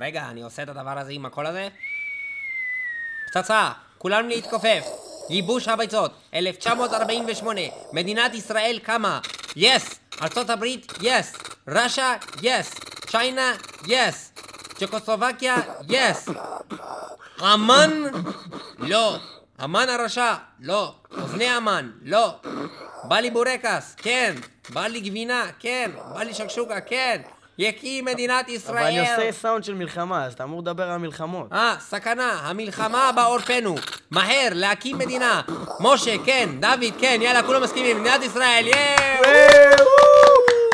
רגע, אני עושה את הדבר הזה עם הקול הזה? פצצה, כולנו להתכופף. ייבוש הביצות, 1948, מדינת ישראל קמה. yes! ארצות הברית, yes! Russia, yes! China, yes! צ'קוסלובקיה, yes! אמן? לא. המן הרשע, לא. אוזני המן, לא. בא לי בורקס, כן. בא לי גבינה, כן. בא לי שקשוקה, כן. יקים מדינת ישראל. אבל אני עושה סאונד של מלחמה, אז אתה אמור לדבר על המלחמות. אה, סכנה, המלחמה בעורפנו. מהר, להקים מדינה. משה, כן, דוד, כן, יאללה, כולם מסכימים, מדינת ישראל, יאו!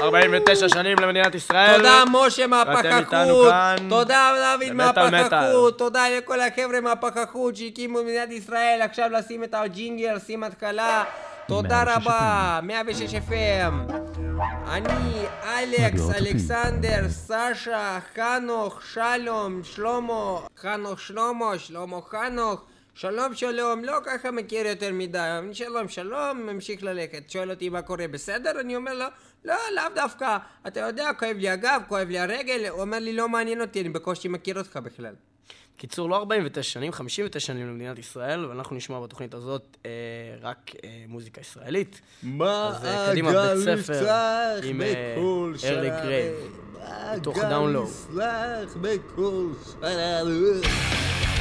49 שנים למדינת ישראל. תודה, משה מהפקחות. תודה, דוד. מהפקחות. תודה לכל החבר'ה מהפקחות שהקימו מדינת ישראל. עכשיו לשים את הג'ינגל, שים התקלה. תודה 106 רבה, 106 FM. אני, אלכס. אלכסנדר, סשה, חנוך, שלום, שלמה, חנוך שלמה, שלמה חנוך. שלום שלום, לא ככה מכיר יותר מדי, אני שלום שלום, ממשיך ללכת. שואל אותי מה קורה, בסדר? אני אומר לו, לא, לאו דווקא. אתה יודע, כואב לי הגב, כואב לי הרגל. הוא אומר לי, לא מעניין אותי, אני בקושי מכיר אותך בכלל. קיצור, לא 49 שנים, 59 שנים למדינת ישראל, ואנחנו נשמע בתוכנית הזאת אה, רק אה, מוזיקה ישראלית. אז אה, בית ספר עם אה, Early Grave, מתוך Down Low. יסלח בכל שלב.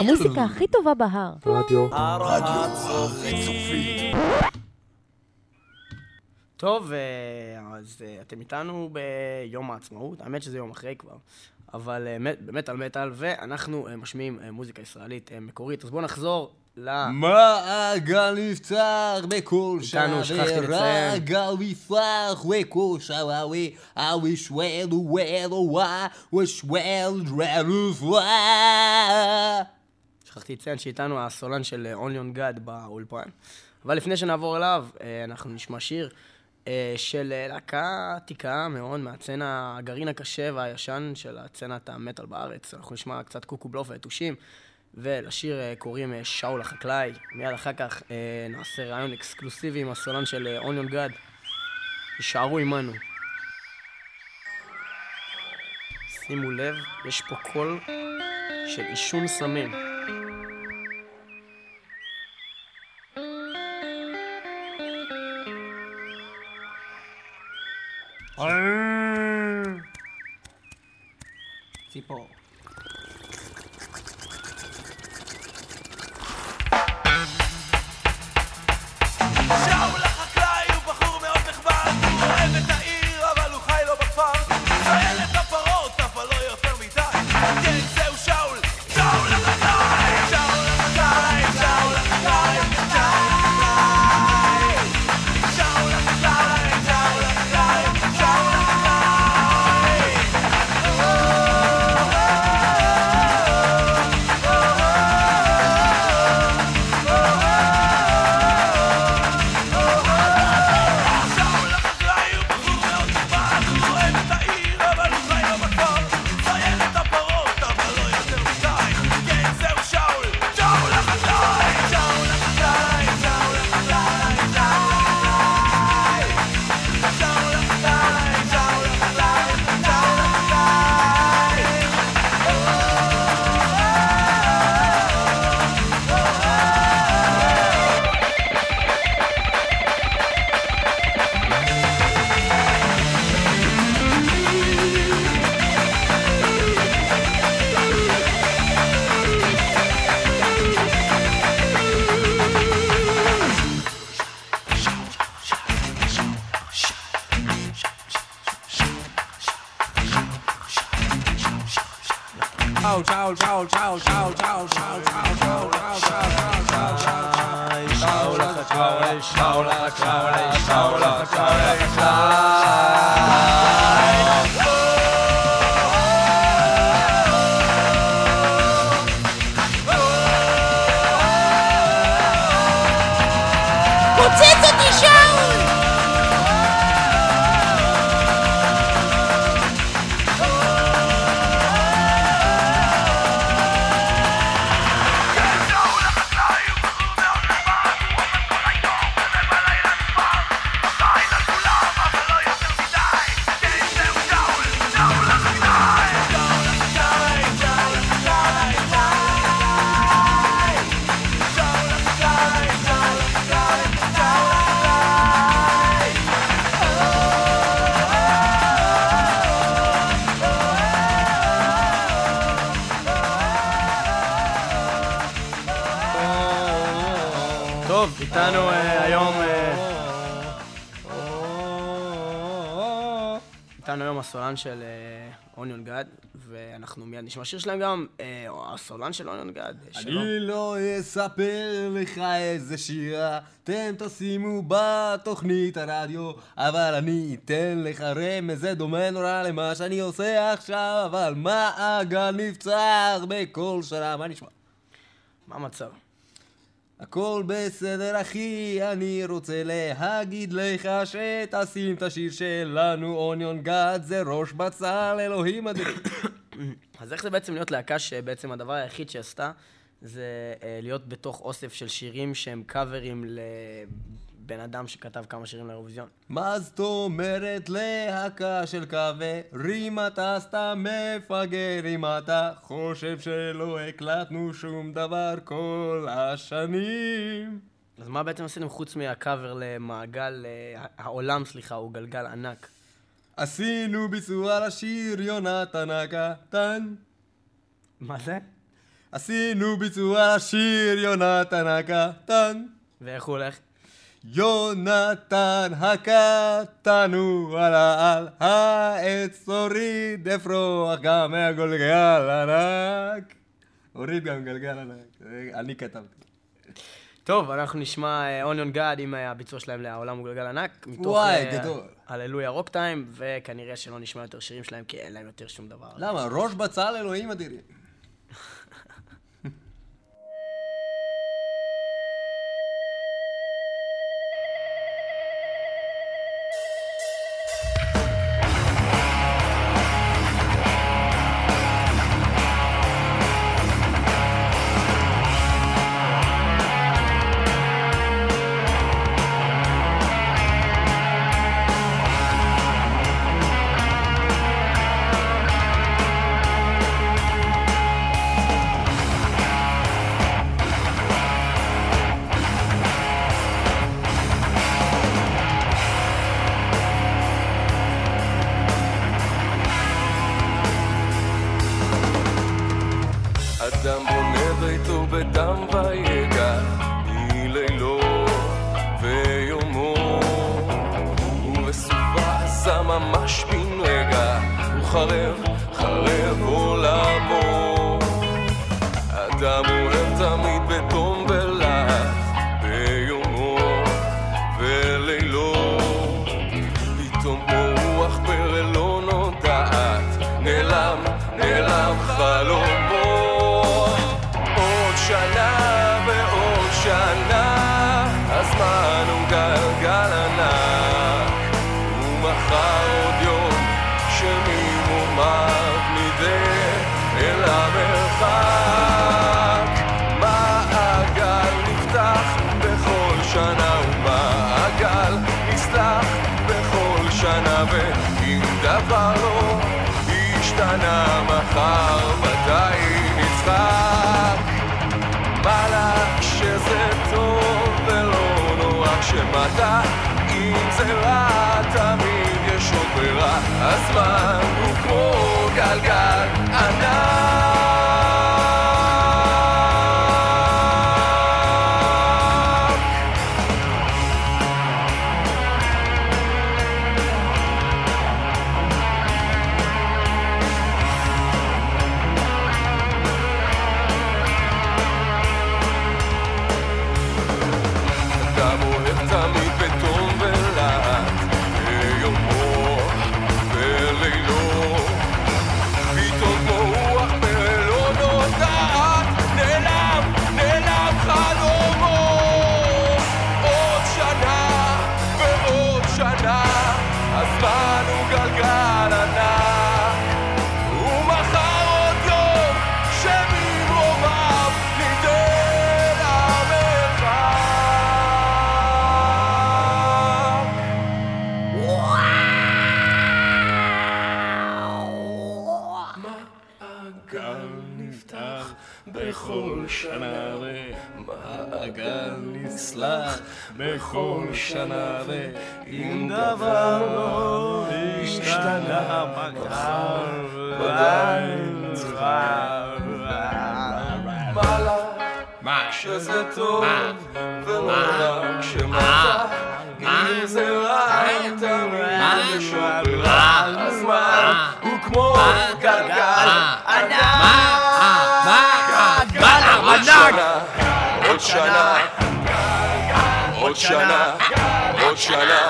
המוזיקה הכי טובה בהר. רדיו. רדיו טוב, אה, אז אה, אתם איתנו ביום העצמאות, האמת שזה יום אחרי כבר, אבל אה, באמת על מטאל, ואנחנו משמיעים מוזיקה ישראלית מקורית, אז בואו נחזור ל... מעגל נפתח בכל שעה, ורגל נפתח בכל שעה, ואוי שוואל וואל וואי, ושוואל דרלופה. שכחתי לציין שאיתנו הסולן של אוניון גד באולפן. אבל לפני שנעבור אליו, אה, אנחנו נשמע שיר אה, של אה, להקה עתיקה מאוד מהצצנה, הגרעין הקשה והישן של הצצנת המטאל בארץ. אנחנו נשמע קצת קוקו בלוף ויתושים, ולשיר אה, קוראים אה, שאול החקלאי. מיד אחר כך אה, נעשה רעיון אקסקלוסיבי עם הסולן של אוניון גד. יישארו עמנו. שימו לב, יש פה קול של עישון סמים. Arr! Sipo. איתנו אה, היום... אה, איתנו היום הסולן של אוניון גד, ואנחנו מיד נשמע שיר שלהם גם, אה, הסולן של אוניון גד, אה, שלום. אני לא אספר לך איזה שירה אתם תשימו בתוכנית הרדיו אבל אני אתן לך רמז זה דומה נורא למה שאני עושה עכשיו אבל מעגל נפצח בכל שנה מה נשמע? מה המצב? הכל בסדר אחי, אני רוצה להגיד לך שתשים את השיר שלנו אוניון גד זה ראש בצל אלוהים אדירים אז איך זה בעצם להיות להקה שבעצם הדבר היחיד שהיא עשתה זה אה, להיות בתוך אוסף של שירים שהם קאברים לבן אדם שכתב כמה שירים לאירוויזיון? מה זאת אומרת להקה של קאברים אתה סתם מפגר אם אתה חושב שלא הקלטנו שום דבר כל השנים אז מה בעצם עשיתם חוץ מהקאבר למעגל, אה, העולם סליחה, הוא גלגל ענק? עשינו ביצוע לשיר יונתן הקטן מה זה? עשינו ביצוע לשיר יונתן הקטן. ואיך הוא הולך? יונתן הקטן הוא עלה על העץ, הוריד אפרוח גם מהגולגל ענק. הוריד גם גלגל ענק. אני כתבתי. טוב, אנחנו נשמע אוניון גאד עם הביצוע שלהם לעולם הוא גלגל ענק. וואי, אה, גדול. הללויה רוק טיים, וכנראה שלא נשמע יותר שירים שלהם, כי אין להם יותר שום דבר. למה? ראש בצל אלוהים אדירים. הזמן הוא כמו גלגל שזה טוב? ולא? רק שמטה אם זה רע תמיד עוד ברירה הזמן הוא כמו גלגל ענק. עוד שנה. עוד שנה. עוד שנה.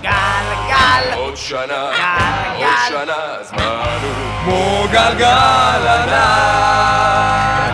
גלגל, עוד שנה. גלגל. עוד שנה. הזמן הוא כמו גלגל ענק.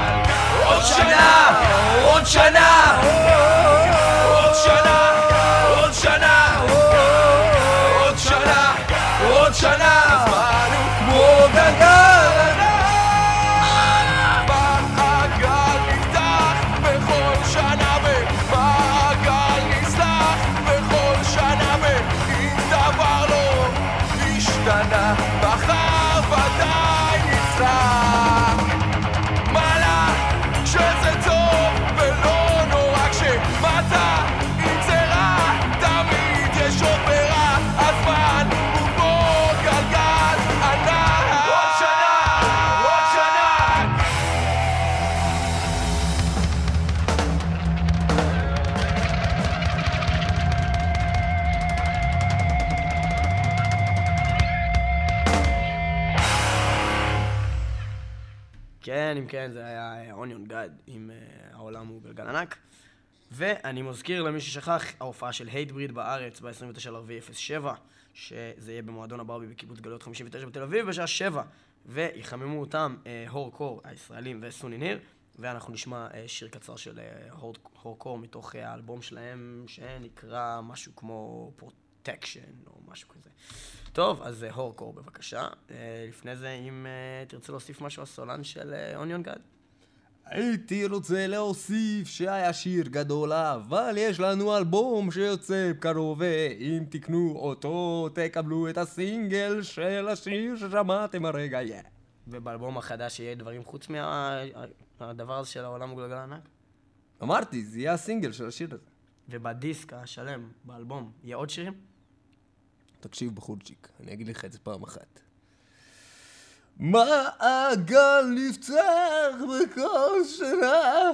גלגל ענק. ואני מזכיר למי ששכח, ההופעה של הייטבריד בארץ ב-29 לרביעי 07, שזה יהיה במועדון הברבי בקיבוץ גלויות 59 בתל אביב בשעה 7, ויחממו אותם אה, הורקור הישראלים וסוני ניר, ואנחנו נשמע אה, שיר קצר של אה, הור, הורקור מתוך אה, האלבום שלהם, שנקרא משהו כמו פרוטקשן או משהו כזה. טוב, אז אה, הורקור בבקשה. אה, לפני זה, אם אה, תרצה להוסיף משהו, הסולן של אה, אוניון גאד. הייתי רוצה להוסיף שהיה שיר גדול, אבל יש לנו אלבום שיוצא בקרוב, ואם תקנו אותו, תקבלו את הסינגל של השיר ששמעתם הרגע, יא. ובאלבום החדש יהיה דברים חוץ מהדבר הזה של העולם הגולגל הענק? אמרתי, זה יהיה הסינגל של השיר הזה. ובדיסק השלם, באלבום, יהיה עוד שירים? תקשיב בחורצ'יק, אני אגיד לך את זה פעם אחת. מעגל נפתח בכל שנה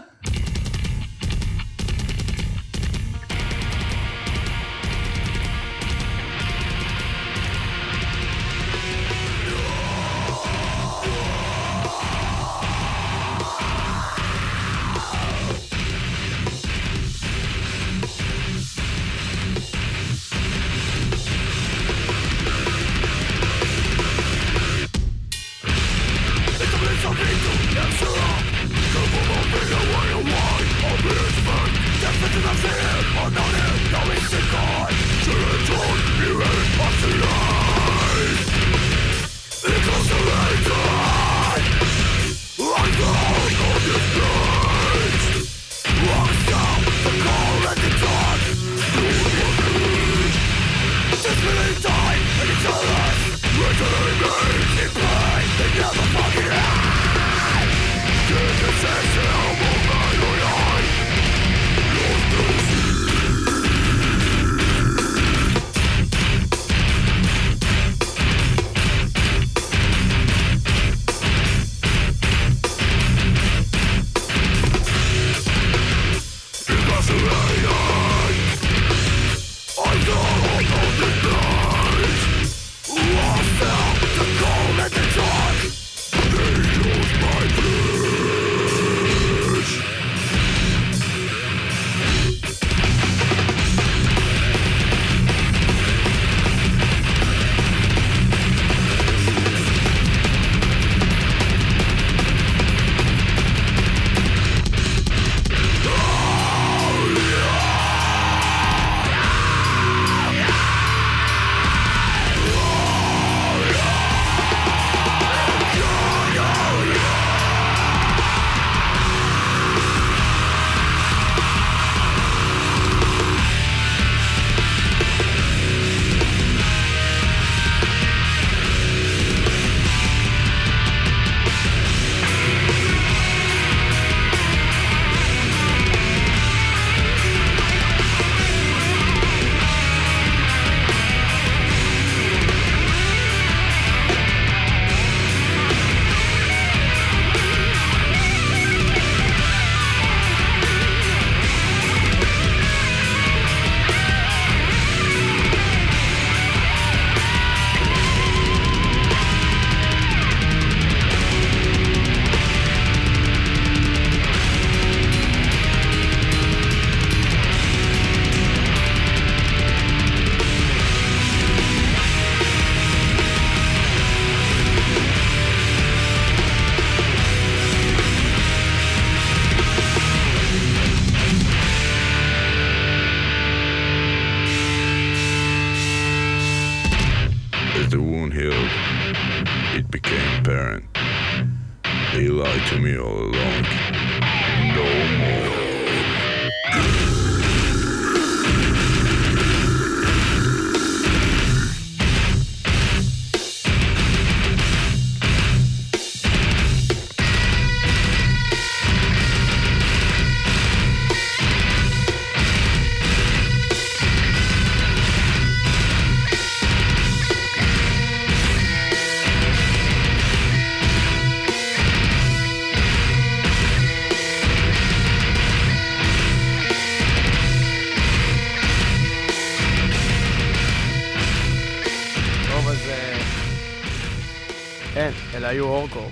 היו אורקור.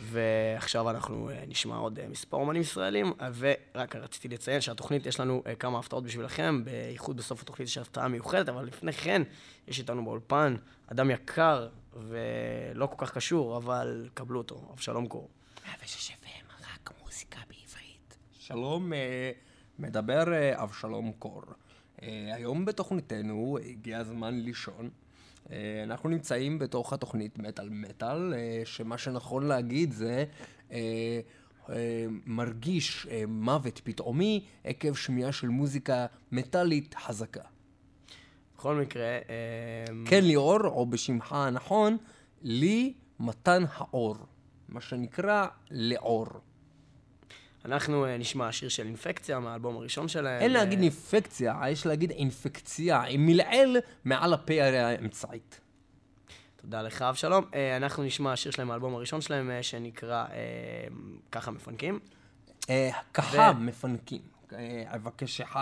ועכשיו אנחנו אה, נשמע עוד אה, מספר אומנים ישראלים, אה, ורק רציתי לציין שהתוכנית, יש לנו כמה הפתעות בשבילכם, בייחוד בסוף התוכנית יש הפתעה מיוחדת, אבל לפני כן, יש איתנו באולפן אדם יקר ולא כל כך קשור, אבל קבלו אותו, אבשלום קור. רק מוזיקה בעברית. שלום, מדבר אבשלום קור. היום בתוכניתנו הגיע הזמן לישון. אה, אנחנו נמצאים בתוך התוכנית מטאל מטאל, אה, שמה שנכון להגיד זה אה, מרגיש מוות פתאומי עקב שמיעה של מוזיקה מטאלית חזקה. בכל מקרה, כן ליאור, או בשמך הנכון, לי מתן האור. מה שנקרא לאור. אנחנו אה, נשמע שיר של אינפקציה מהאלבום הראשון שלהם. אין להגיד אה, אינפקציה, יש להגיד אינפקציה, עם מלעיל מעל הפה האמצעית. תודה לך, אבשלום. אה, אנחנו נשמע שיר שלהם מהאלבום הראשון שלהם, אה, שנקרא אה, ככה מפנקים. אה, ככה מפנקים. אה, אבקשך,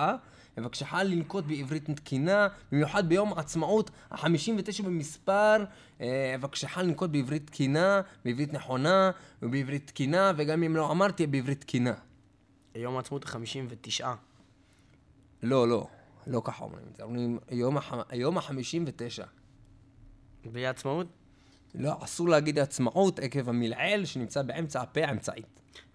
אבקשך לנקוט בעברית תקינה, במיוחד ביום העצמאות ה-59 במספר, אה, אבקשך לנקוט בעברית תקינה, בעברית נכונה, ובעברית תקינה, וגם אם לא אמרתי, בעברית תקינה. יום העצמאות ה-59. לא, לא, לא ככה אומרים את זה, אומרים יום הח- היום ה-59. בלי עצמאות? לא, אסור להגיד עצמאות עקב המלעיל שנמצא באמצע הפה האמצעית.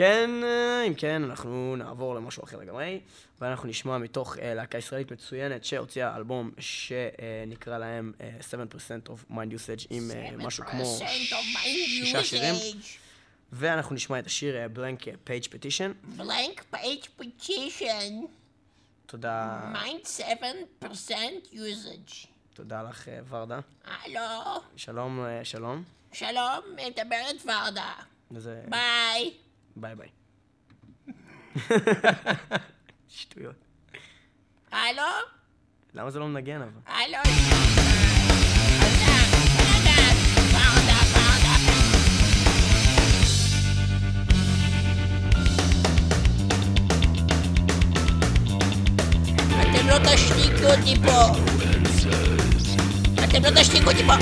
כן, אה, אם כן, אנחנו נעבור למשהו אחר לגמרי, ואנחנו נשמע מתוך אה, להקה ישראלית מצוינת שהוציאה אלבום שנקרא להם אה, 7% of Mind Usage עם אה, משהו כמו שישה שירים, ואנחנו נשמע את השיר Blank Page Petition. Blank page petition. תודה, Mind 7% usage. תודה לך, ורדה. הלו, שלום, שלום. שלום, מדברת ורדה. ביי. ביי ביי. שטויות. הלו, למה זה לא מנגן אבל? הלו. ורדה, ורדה, ורדה, ורדה. אתם לא תשתיקו אותי פה. אתם לא תשתיקו אותי פה.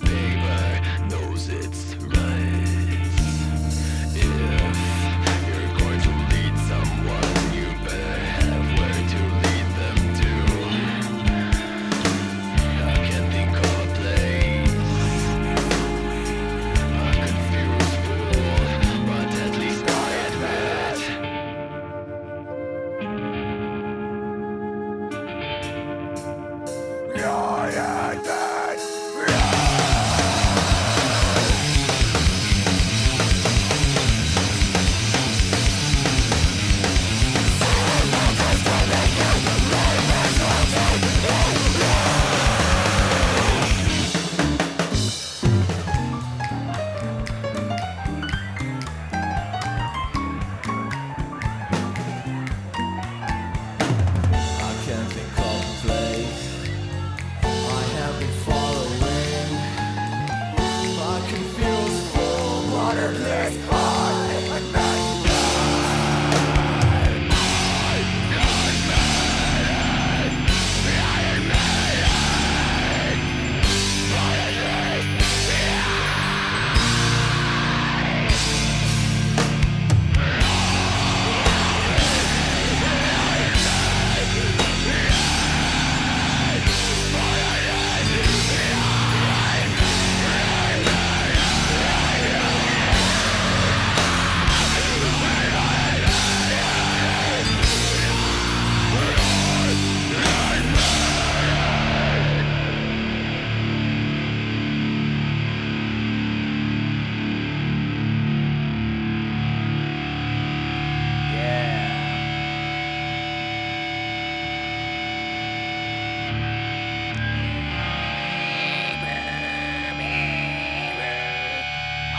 Paper knows it's right.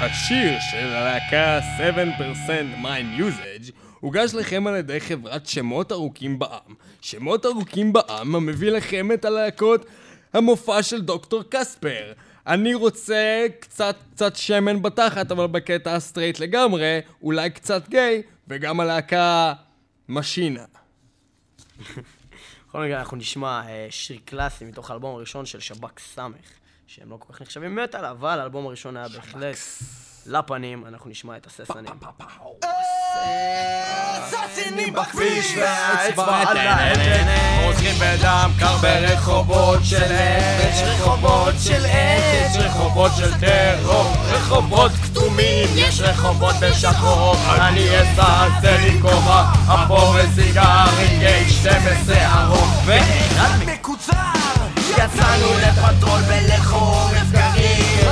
השיר של הלהקה 7% Mind Usage הוגש לכם על ידי חברת שמות ארוכים בעם. שמות ארוכים בעם המביא לכם את הלהקות המופע של דוקטור קספר. אני רוצה קצת קצת שמן בתחת, אבל בקטע הסטרייט לגמרי, אולי קצת גיי, וגם הלהקה משינה. בכל מקרה אנחנו נשמע אה, שיר קלאסי מתוך האלבום הראשון של שב"כ סמך, שהם לא כל כך נחשבים מטאל, אבל האלבום הראשון היה בהחלט לפנים, אנחנו נשמע את הססנים. ססינים בכביש והאצבע על ההדק רוצחים בדם קר ברחובות של אש רחובות של אש יש רחובות של טרור רחובות כתומים. יש רחובות בשחור אני אעשה לי כובע. אפור וסיגרים גייט 12 ארוך. מקוצר יצאנו לפטרול ולחורף גרעין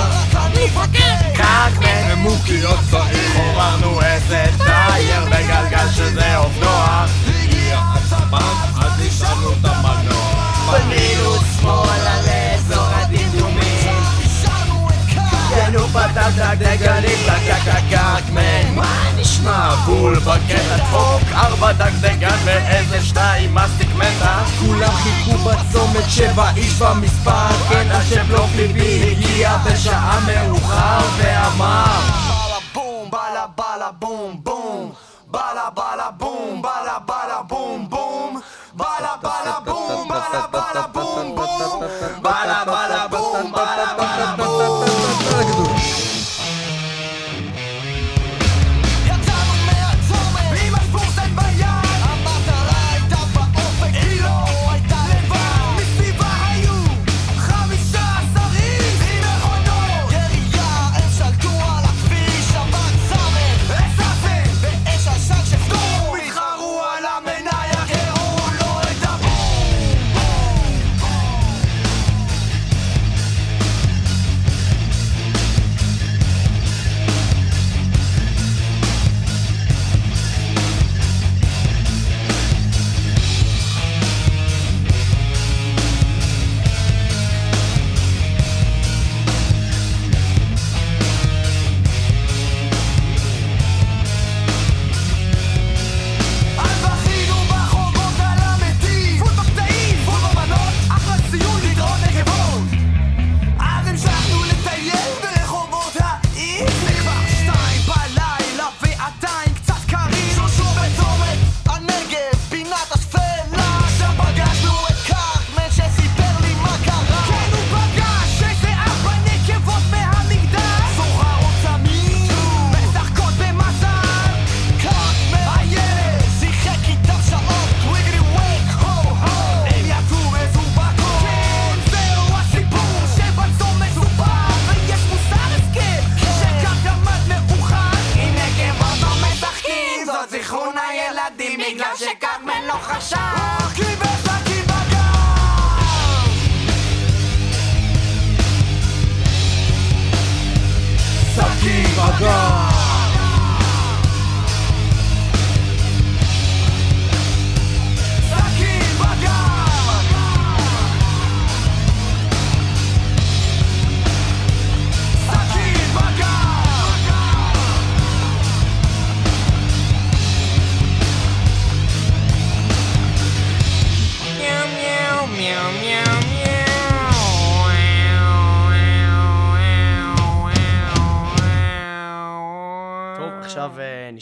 קקמן ומוקיות צעיר חוררנו איזה טייר בגלגל שזה אופנוע הגיע הספק אז נשארנו את המנוע פנינו שמאלה לאזור הדמדומים כן, הוא פתח את הדגלים, קקקקקמן מה נשמע? בול בקטע דפוק, ארבע דגדגן ואיזה שתיים מסטיק מתה כולם חיכו בצומת שבע איש במספר קטע שבלוק ליבי. הגיע בשעה מאוחר ואמר בלה בום בלה בלה בום בום. בלה בלה בום בלה בלה בום בום. בלה בלה בום בלה בלה בום בום. בלה בלה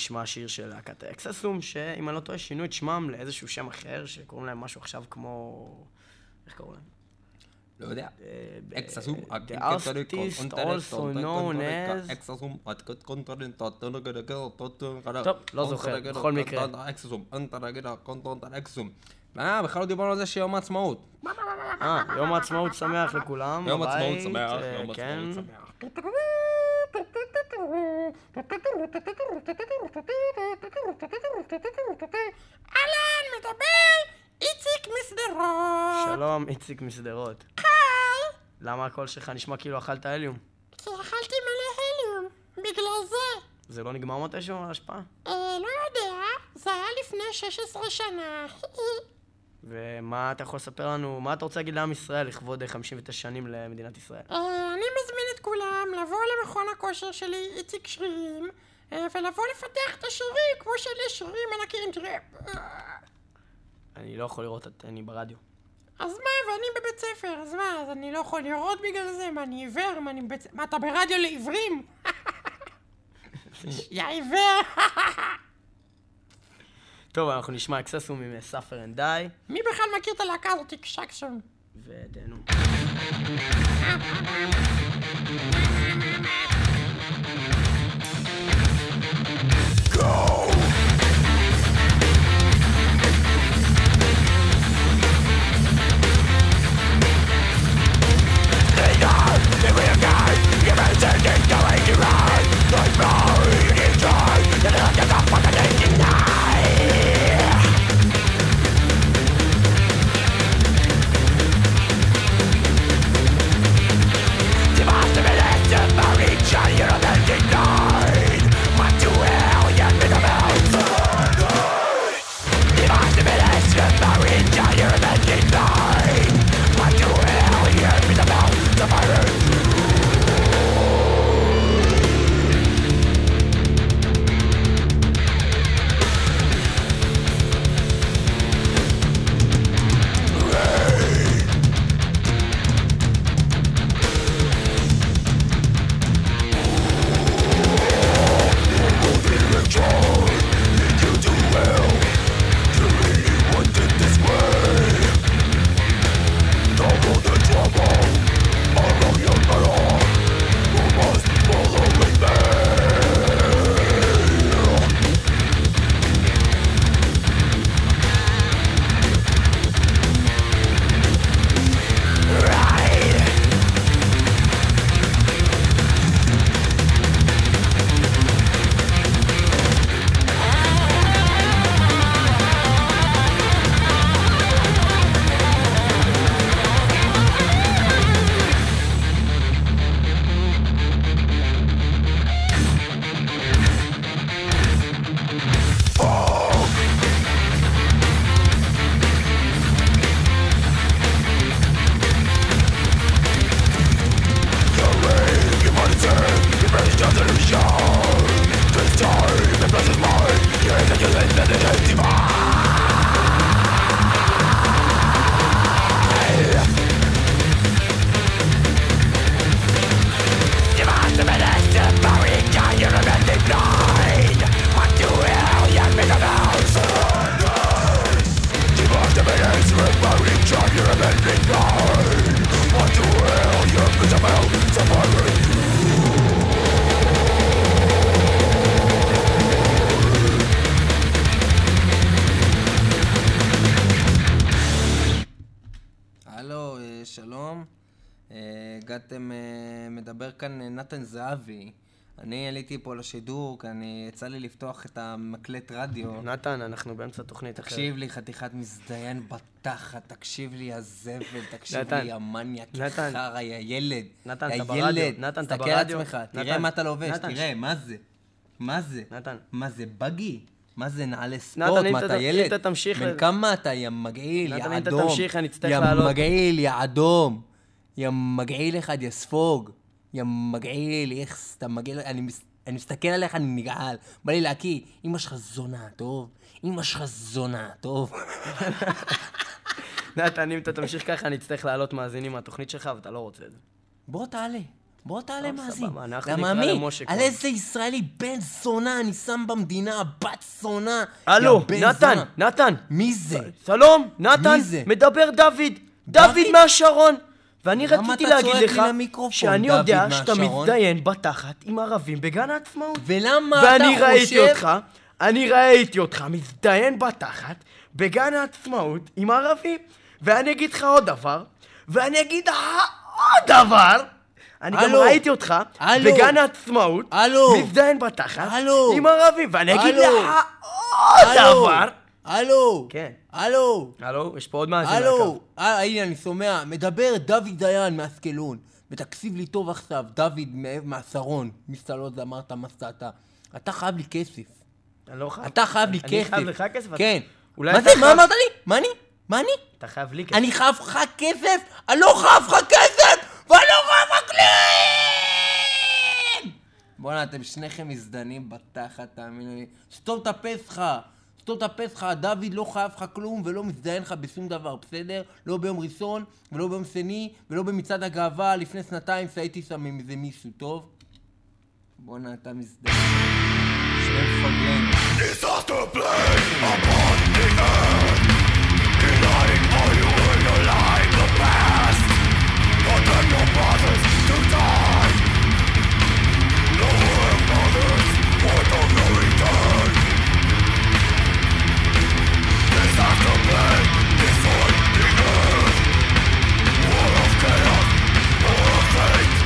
נשמע שיר של להקת האקססום, שאם אני לא טועה, שינו את שמם לאיזשהו שם אחר, שקוראים להם משהו עכשיו כמו... איך קראו להם? לא יודע. אה, אקססום, Artist also known as... אקססום, טוב, לא זוכר, בכל מקרה. אקססום, אקססום. אה, בכלל לא דיברנו על זה שיום העצמאות. אה, יום העצמאות שמח לכולם. יום עצמאות שמח, אה, יום כן. עצמאות שמח. אהלן, מדבר איציק משדרות. שלום, איציק משדרות. היי, למה הקול שלך נשמע כאילו אכלת הליום? כי אכלתי מלא הליום. בגלל זה. זה לא נגמר מתישהו ההשפעה? אה, לא יודע, זה היה לפני 16 שנה. ומה אתה יכול לספר לנו, מה אתה רוצה להגיד לעם ישראל לכבוד אה, 59 שנים למדינת ישראל? אה, אני מזמין את כולם לבוא למכון הכושר שלי, איציק שרירים, אה, ולבוא לפתח את השירים כמו שלי שרירים ענקיים, תראה. אה, אני לא יכול לראות את אני ברדיו. אז מה, ואני בבית ספר, אז מה, אז אני לא יכול לראות בגלל זה? מה, אני עיוור? מה, אני בבית... מה, אתה ברדיו לעיוורים? יא עיוור! טוב, אנחנו נשמע אקססום עם Suffer and Die, מי בכלל מכיר את הלהקה הזאת, שקסון? ותהנו. עליתי פה לשידור, כי אני, יצא לי לפתוח את המקלט רדיו. נתן, אנחנו באמצע תוכנית אחרת. תקשיב לי, חתיכת מזדיין בתחת, תקשיב לי, הזבל, תקשיב נתן, לי, המניאק, נתן. חרא, יא ילד. נתן, אתה ברדיו, ילד, נתן, אתה תסתכל על ברדיו. עצמך, תראה נתן, מה אתה לובש, נתן, תראה, מה זה? מה זה? נתן. מה זה, בגי? מה זה, נעלי נתן, ספורט? אם מה אתה- אתה אם ילד? אתה תמשיך בן כמה אתה, יא מגעיל, יא נתן, אם אתה אדום? תמשיך, אני אצטרך לעלות. יא מגעיל, יא אדום. יא מגעיל אחד, יא ספוג. יא מגעיל, איכס, אתה מגעיל, אני מס- אני מסתכל עליך, אני נגעל. בא לי להקיא, אמא שלך זונה, טוב? אמא שלך זונה, טוב? נתן, אם אתה תמשיך ככה, אני אצטרך להעלות מאזינים מהתוכנית שלך, ואתה לא רוצה את זה. בוא תעלה, בוא תעלה מאזין. סבבה, אנחנו נקרא? למשה על. איזה ישראלי בן זונה אני שם במדינה, בת זונה. הלו, נתן. נתן. מי זה? שלום, נתן, מי זה? מדבר דוד. דוד מהשרון. ואני רציתי להגיד לך, שאני יודע שאתה? מזדיין בתחת עם ערבים בגן העצמאות. ולמה אתה ואני חושב... ראיתי אותך, אני ראיתי אותך מזדיין בתחת בגן העצמאות עם ערבים. ואני אגיד לך עוד דבר, ואני אגיד לך עוד דבר. אני גם. ראיתי אותך. בגן העצמאות. מזדיין בתחת. עם ערבים, ואני אגיד. לך עוד. דבר. הלו! כן. הלו! הלו, יש פה עוד מאזין על. הלו! אה, הנה, אני שומע. מדבר דוד דיין מאשקלון. ותקשיב לי טוב עכשיו, דוד מהשרון. מסתלות אמרת מסעת. אתה חייב לי כסף. אני לא חייב. אתה חייב לי אני כסף. חייב לך כסף? כן. אולי מה זה? מה אמרת לי? מה אני? מה אני? אתה חייב לי כסף. אני חייב לך כסף? אני לא חייב לך כסף! ואני לא חייב לך כלום! בואנה, אתם שניכם מזדנים בתחת, תאמינו לי. סתום את הפה שלך! סתום את דוד לא חייב לך כלום ולא מזדיין לך בשום דבר, בסדר? לא ביום ראשון, ולא ביום שני, ולא במצעד הגאווה. לפני שנתיים שהייתי שם עם איזה מישהו, טוב? בואנה, אתה מזדיין. שני to die. Point War of chaos, war of fate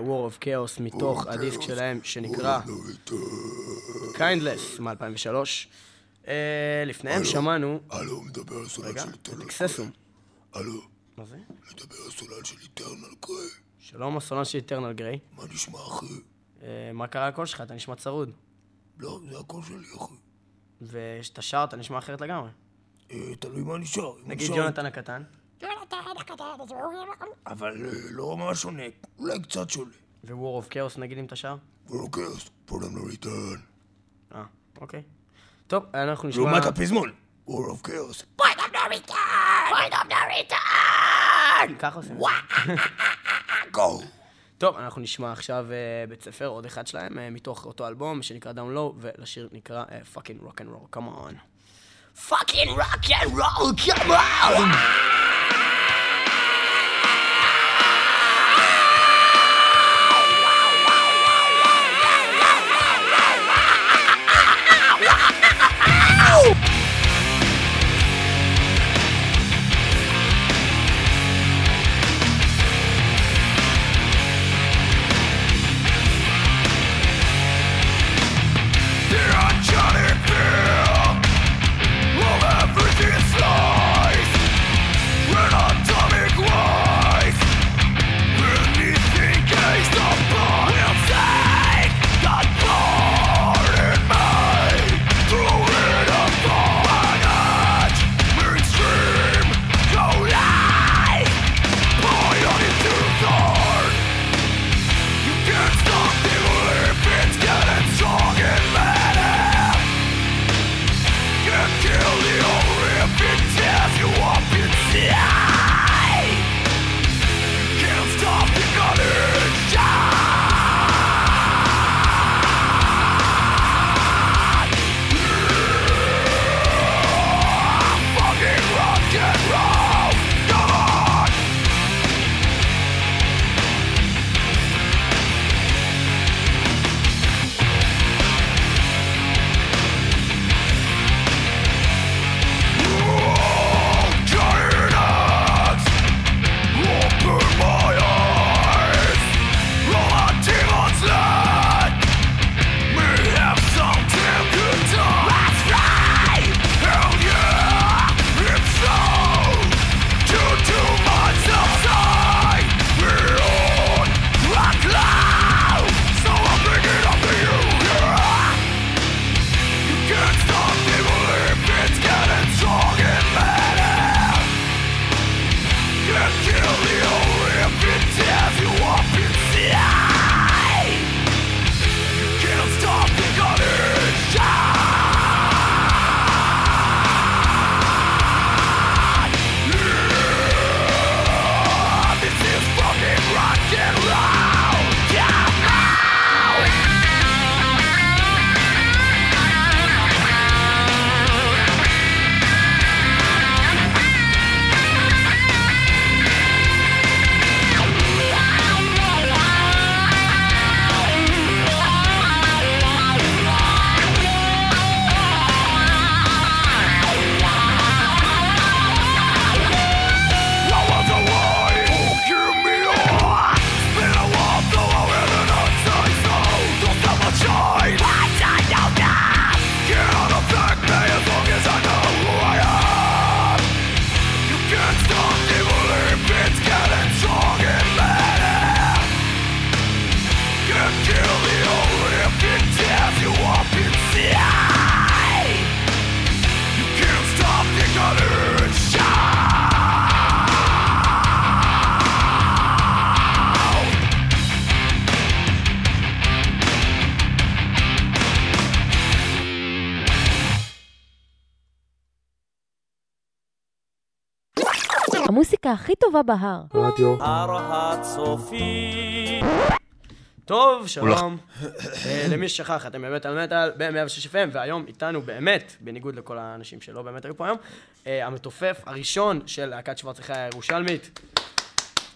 War of Chaos מתוך הדיסק שלהם שנקרא Kindless מ-2003. אה, לפניהם שמענו... הלו, מדבר הסולן רגע, של איטרנל טקססום. הלו, מה זה? מדבר הסולן של איטרנל גריי. שלום, הסולן של Eternal Grey. מה נשמע, אחי? אה, מה קרה לקול שלך? אתה נשמע צרוד. לא, זה הקול שלי, אחי. וכשאתה שר אתה נשמע אחרת לגמרי. אה, תלוי מה נשאר. נגיד יונתן הקטן. אבל אה, לא ממש שונה, אולי קצת שונה. ו-War of Chaos נגיד אם אתה שר? ולוקס, פורדם לא ריטרן. אה, אוקיי. טוב, אנחנו נשמע... לעומת הפזמון, War of Chaos. Of no return! Point of no return! ככה עושים. גו! טוב, אנחנו נשמע עכשיו אה, בית ספר, עוד אחד שלהם, אה, מתוך אותו אלבום שנקרא Down Low, ולשיר נקרא פאקינג רוק אנד רול, come on. Fucking rock and roll, come on! המוסיקה הכי טובה בהר. רדיו. הר הצופים. טוב, שלום. אה, למי ששכח, אתם באמת על מטאל ב-106 FM, והיום איתנו באמת, בניגוד לכל האנשים שלא באמת היו פה היום, אה, המתופף הראשון של להקת שוורצחי הירושלמית.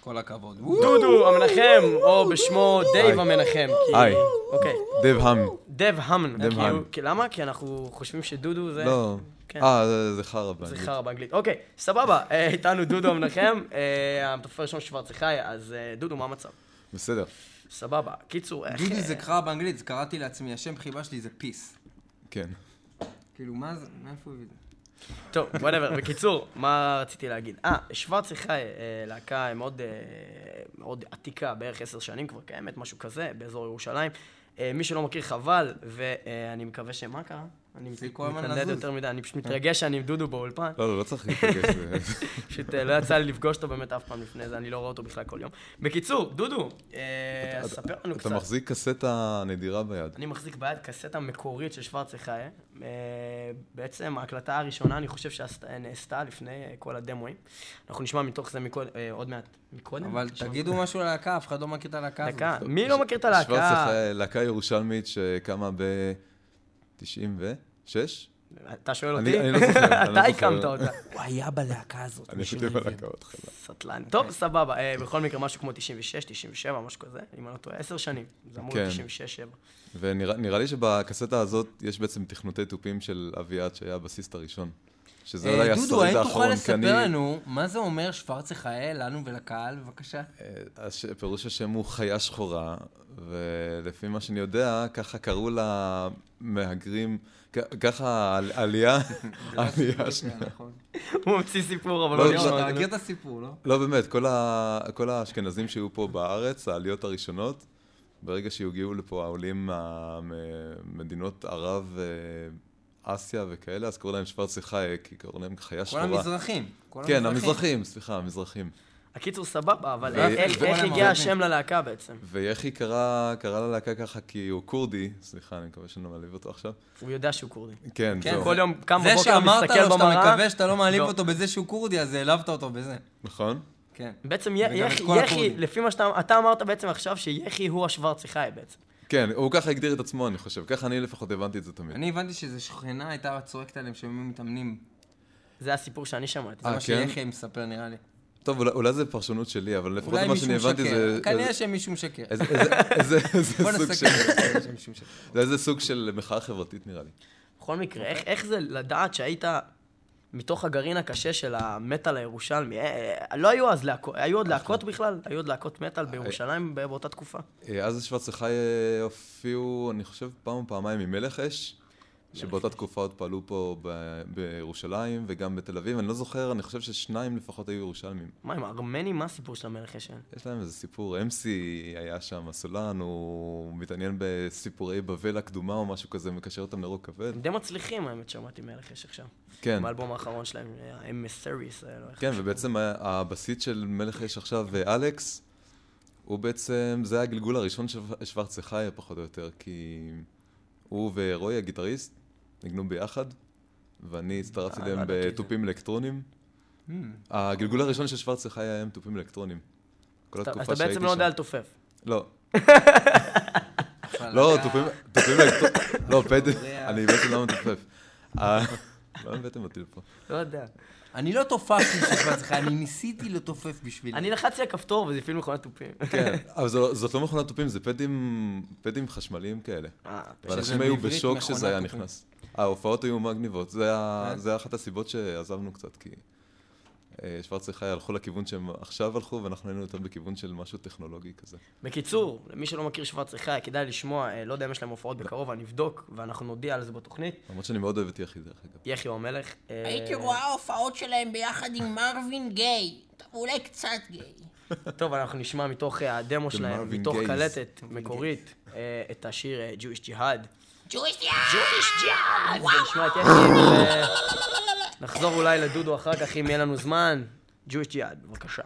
כל הכבוד. דודו המנחם, או בשמו דייב. המנחם. היי. אוקיי. דב האם. דב האמן. דב. כי למה? כי אנחנו חושבים שדודו זה... לא. כן. אה, זה- זה חרא זה באנגלית. חרא באנגלית. אוקיי, סבבה. אה, איתנו דודו המנחם, אה, המתופף הראשון שוורצחי, אז אה, דודו, מה המצב? בסדר. סבבה. קיצור, איך... דודי זה חרא באנגלית, זה קראתי לעצמי, השם חיבה שלי זה פיס. כן. כאילו, מה זה, מאיפה הוא הביא את זה? טוב, whatever. בקיצור, מה רציתי להגיד? אה, שוורצחי, אה, להקה מאוד, אה, מאוד עתיקה, בערך עשר שנים כבר קיימת, משהו כזה, באזור ירושלים. אה, מי שלא מכיר חבל, ואני מקווה ש... מה קרה? אני תפסיק כל הזמן מתנדד לזוז. יותר מדי, אני פשוט מתרגש שאני עם דודו באולפן. לא, לא, לא צריך להתרגש. פשוט אה, לא יצא לי לפגוש אותו באמת אף פעם לפני זה, אני לא רואה אותו בכלל כל יום. בקיצור, דודו, אה, ספר לנו אתה קצת. מחזיק קסטה נדירה ביד. אני מחזיק ביד קסטה מקורית של שוורצחי. אה, בעצם ההקלטה הראשונה, אני חושב שנעשתה לפני כל הדמואים. אנחנו נשמע מתוך זה עוד מעט. מקודם? אבל תגידו משהו על הלהקה, אף אחד לא מכיר את הלהקה הזאת. מי לא מכיר את הלהקה? שוורצך, להקה ירושלמית שקמה ב-96? אתה שואל אותי? אני לא זוכר, לא אתה. הקמת אותה. הוא היה בלהקה הזאת. אני הייתי לא בלהקה. בהתחלה. סטלן. טוב, סבבה. אה, בכל מקרה, משהו כמו 96, 97, משהו כזה, אם אני לא טועה, עשר שנים. זה אמור להיות כן. 96, 7. ונראה נראה לי שבקסטה הזאת יש בעצם תכנותי תופים של אביעד, שהיה הבסיסט הראשון. שזה אה, אולי דודו, השורד האם האחרון, תוכל לספר לנו מה זה אומר שוורצחאל, לנו ולקהל, בבקשה? אה, פירוש השם הוא חיה שחורה, ולפי מה שאני יודע, ככה קראו למהגרים, כ- ככה העל- העלייה, העלייה השנייה. הוא ממציא סיפור, אבל לא, לא לא, נשמע. אתה מכיר את הסיפור, לא? לא, באמת, כל, האשכנזים שהיו פה בארץ, העליות הראשונות, ברגע שהגיעו לפה העולים ממדינות ערב, אה, אסיה וכאלה, אז קראו להם שוורצחאי, כי קראו להם חיה כל שחורה. המזרחים. כל כן, המזרחים, סליחה, המזרחים. הקיצור, סבבה, אבל איך- הגיע. השם ללהקה בעצם? ויחי קרא, ללהקה ככה כי הוא כורדי, סליחה, אני מקווה שאני לא מעליב אותו עכשיו. הוא יודע שהוא כורדי. כן, זהו. כל יום קם זה בבוקר, שאמרת מסתכל לו שאתה במראה. מקווה שאתה לא מעליב לא. אותו בזה שהוא כורדי, אז העלבת אותו בזה. נכון? כן. בעצם יחי. לפי מה שאתה אתה אמרת בעצם עכשיו, שיחי הוא השוורצחאי בעצם. כן, הוא ככה הגדיר את עצמו, אני חושב. ככה אני לפחות הבנתי את זה תמיד. אני הבנתי שזו שכנה הייתה צועקת עליהם שהם מתאמנים. זה הסיפור שאני שמעתי. זה אה, מה כן? שיחי מספר נראה לי. טוב, אולי, אולי זה פרשנות שלי, אבל לפחות מה שאני הבנתי. זה... כנראה שמישהו משקר. איזה- איזה- איזה סוג של... שמישהו משקר. זה איזה סוג של מחאה חברתית נראה לי. בכל מקרה, איך- איך זה לדעת שהיית מתוך הגרעין הקשה של המטאל הירושלמי? אה, אה, לא היו אז להקות, היו עוד להקות בכלל? היו עוד להקות מטאל בירושלים באותה תקופה? אה, אז אה, הופיעו, אני חושב, פעם או פעמיים עם מלך אש, שבאותה תקופה עוד פעלו פה ב- בירושלים וגם בתל אביב. אני לא זוכר, אני חושב ששניים לפחות היו ירושלמים. מה, עם הארמנים? מה הסיפור של המלך ישן? יש להם איזה סיפור, אמסי היה שם, הסולן, הוא מתעניין בסיפורי בבל הקדומה או משהו כזה, מקשר אותם לרוק כבד. הם די מצליחים, האמת, שמעתי מלך יש עכשיו. כן. באלבום האחרון שלהם, אמסריס, לא איך כן, ובעצם הבסיס של מלך אש עכשיו, אה, אלכס, הוא בעצם, זה הגלגול הראשון של שוורצחי, פחות או יותר, כי הוא ורוי, הגיטריסט, ניגנו ביחד, ואני הצטרפתי אה, אליהם לא זה. בתופים אלקטרוניים. Hmm. הגלגול הראשון של שוורצחי היה עם תופים אלקטרוניים. כל אז התקופה אתה שהייתי בעצם לא יודע שם. לתופף. לא. לא, תופים אלקטרוניים, לא, פד, אני בעצם לא מתופף. אה, לא הבאתם אותי לפה. לא יודע. אני לא תופפתי של שוורצחאל, אני ניסיתי לתופף בשבילי. אני לחצתי על כפתור וזה הפעיל מכונת תופים. כן, אבל זו- זאת לא מכונת תופים, זה פדים, פדים חשמליים כאלה. אה, ואנשים היו בשוק שזה היה. נכנס. ההופעות היו מגניבות, זה כן? זה היה אחת הסיבות שעזבנו קצת, כי אה, שוורצחי הלכו לכיוון שהם עכשיו הלכו, ואנחנו היינו יותר בכיוון של משהו טכנולוגי כזה. בקיצור, למי שלא מכיר שוורצחי, כדאי לשמוע, אה, לא יודע אם יש להם הופעות בקרוב, אני אבדוק, ואנחנו נודיע על זה בתוכנית. למרות שאני מאוד אוהב את יחי, דרך אגב. יחי הוא המלך. אה, הייתי רואה הופעות שלהם ביחד עם מרווין גיי. אולי קצת גיי. טוב, אנחנו נשמע מתוך הדמו שלהם, מתוך. קלטת מקורית, את השיר Jewish Jihad. ג'ויש ג'יהאד! נשמע את יחי, ונחזור אולי לדודו אחר כך, אם יהיה לנו זמן. Jewish Jihad, בבקשה.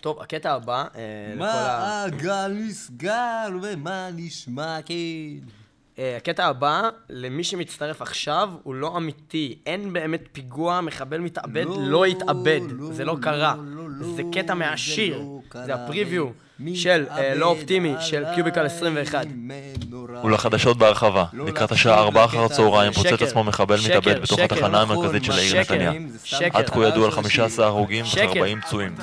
טוב, הקטע הבא, אה, לכל ה... מעגל נסגר ומה נשמע כן. אה, הקטע הבא, למי שמצטרף עכשיו, הוא לא אמיתי. אין באמת פיגוע, מחבל מתאבד, לא, לא התאבד. לא, זה לא לא, קרה. לא, זה לא, קטע זה מהשיר. לא. זה הפריוויו של אה, לא אופטימי, של קיוביקל 21. מנורה. ולחדשות בהרחבה, לקראת השעה 4 אחר הצהריים. פוצץ עצמו מחבל מתאבד בתוך התחנה נכון, המרכזית של העיר נתניה. עד כה ידוע על 15 הרוגים שקר. ו-40 פצועים.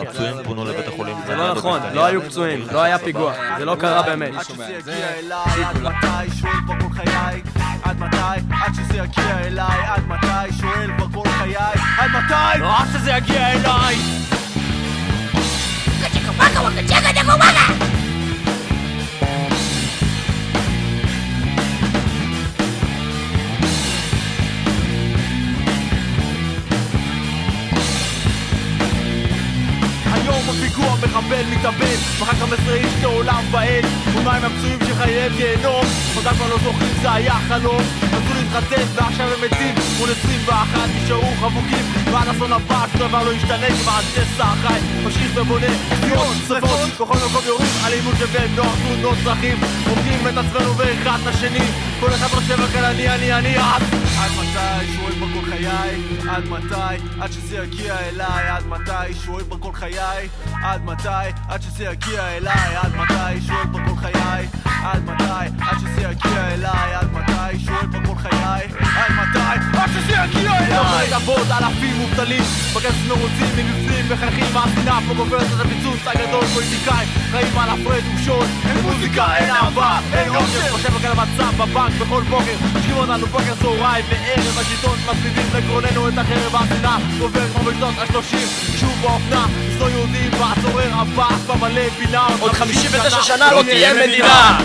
הפצועים פונו לבית החולים זה לא נכון, לא היו פצועים, לא היה פיגוע. זה לא קרה באמת. עד שזה יגיע אליי, עד מתי? שואל פה כל חיי עד מתי? עד שזה יגיע אליי, עד מתי? שואל פה כל חיי עד מתי? לא, עד שזה יגיע אליי! 把给我的杰克，你给我放开。היום בפיגוע מחבל מתאבד. מחר 15 איש לעולם ועד ומה עם הפצועים שחייהם גיהנום אותם כבר לא זוכרים זה היה חלום. רצו להתחתן ועכשיו הם מתים. מול 21 נשארו חבוקים. ועד אסון הבא שום דבר לא ישתנה כבר הנדס החי ממשיך ובונה. סירות, שרפות בכל מקום יורים אלימות שבין נוער תאונות דרכים. הורגים את עצמנו ואחד את השני כל אחד חושב רק על אני אני אני עד עד מתי שואל פה כל חיי עד מתי עד שזה יגיע אליי עד מתי שואל פה כל חיי עד מתי עד שזה יגיע אליי עד מתי שואל פה כל חיי עד מתי עד שזה יגיע אליי עד מתי שואל שזה יגיע אליי לעבוד אלפים מובטלים בכסף מרוצים מבפנים מחייכים מהשנאה פה גוברת את הפיצוץ הגדול פוליטיקאים חיים על הפרד ומשול. אין מוזיקה אין אהבה אין אושר חושב רק על המצב בבנק בכל בוקר משקיעים אותנו בוקר צהריים וערב השלטון מצמידים לגרוננו את החרב והשנאה. גובר כמו בשנות השלושים שוב באופנה לשנוא יהודים והצורר הבא במלא בינה עוד 59 שנה. לא תהיה מדינה!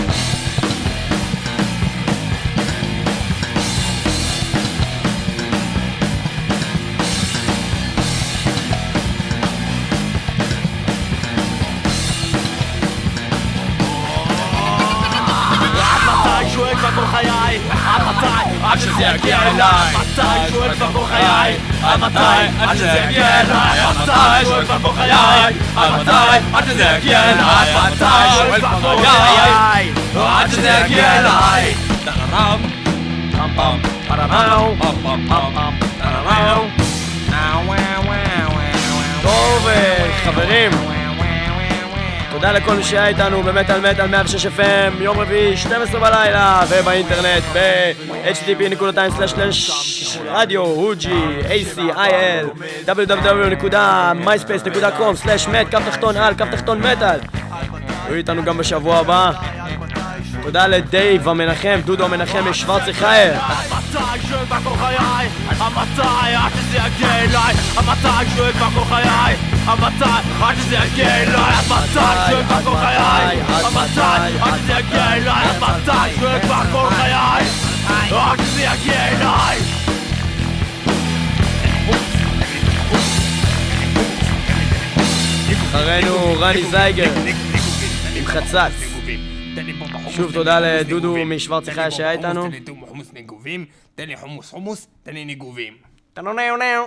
שזה יגיע אליי. מתי שואל כבר כל חיי? עד מתי? עד שזה יגיע אליי. מתי? שואל כבר כל חיי? עד מתי? עד שזה יגיע אליי. מתי? שואל כבר כל חיי? עד שזה יגיע אליי. טוב, אה, חברים, תודה לכל מי שהיה איתנו במטאל מטאל 106 FM, יום רביעי, 12 בלילה, ובאינטרנט ב-http://רדיו, הוג'י, ACIL, www.myspace.com/מת, קו תחתון על, קו תחתון מטאל. היו איתנו גם בשבוע הבא. תודה לדייב המנחם, דודו המנחם משוורצי חייר. מתי שואל כבר כל חיי? המתי שזה יגיע אליי? המתי שואל כבר כל חיי? המתי עד שזה יגיע אליי? המתי שואל כבר כל חיי? המתי עד שזה יגיע אליי? המתי שואל כבר כל חיי? עד שזה יגיע אליי? אחרינו רני זייגר עם חצץ. שוב תודה לדודו משוורצי חייר שהיה איתנו. תן לי חומוס נגובים, תן לי חומוס חומוס, תן לי ניגובים. טנו-ניו-ניו.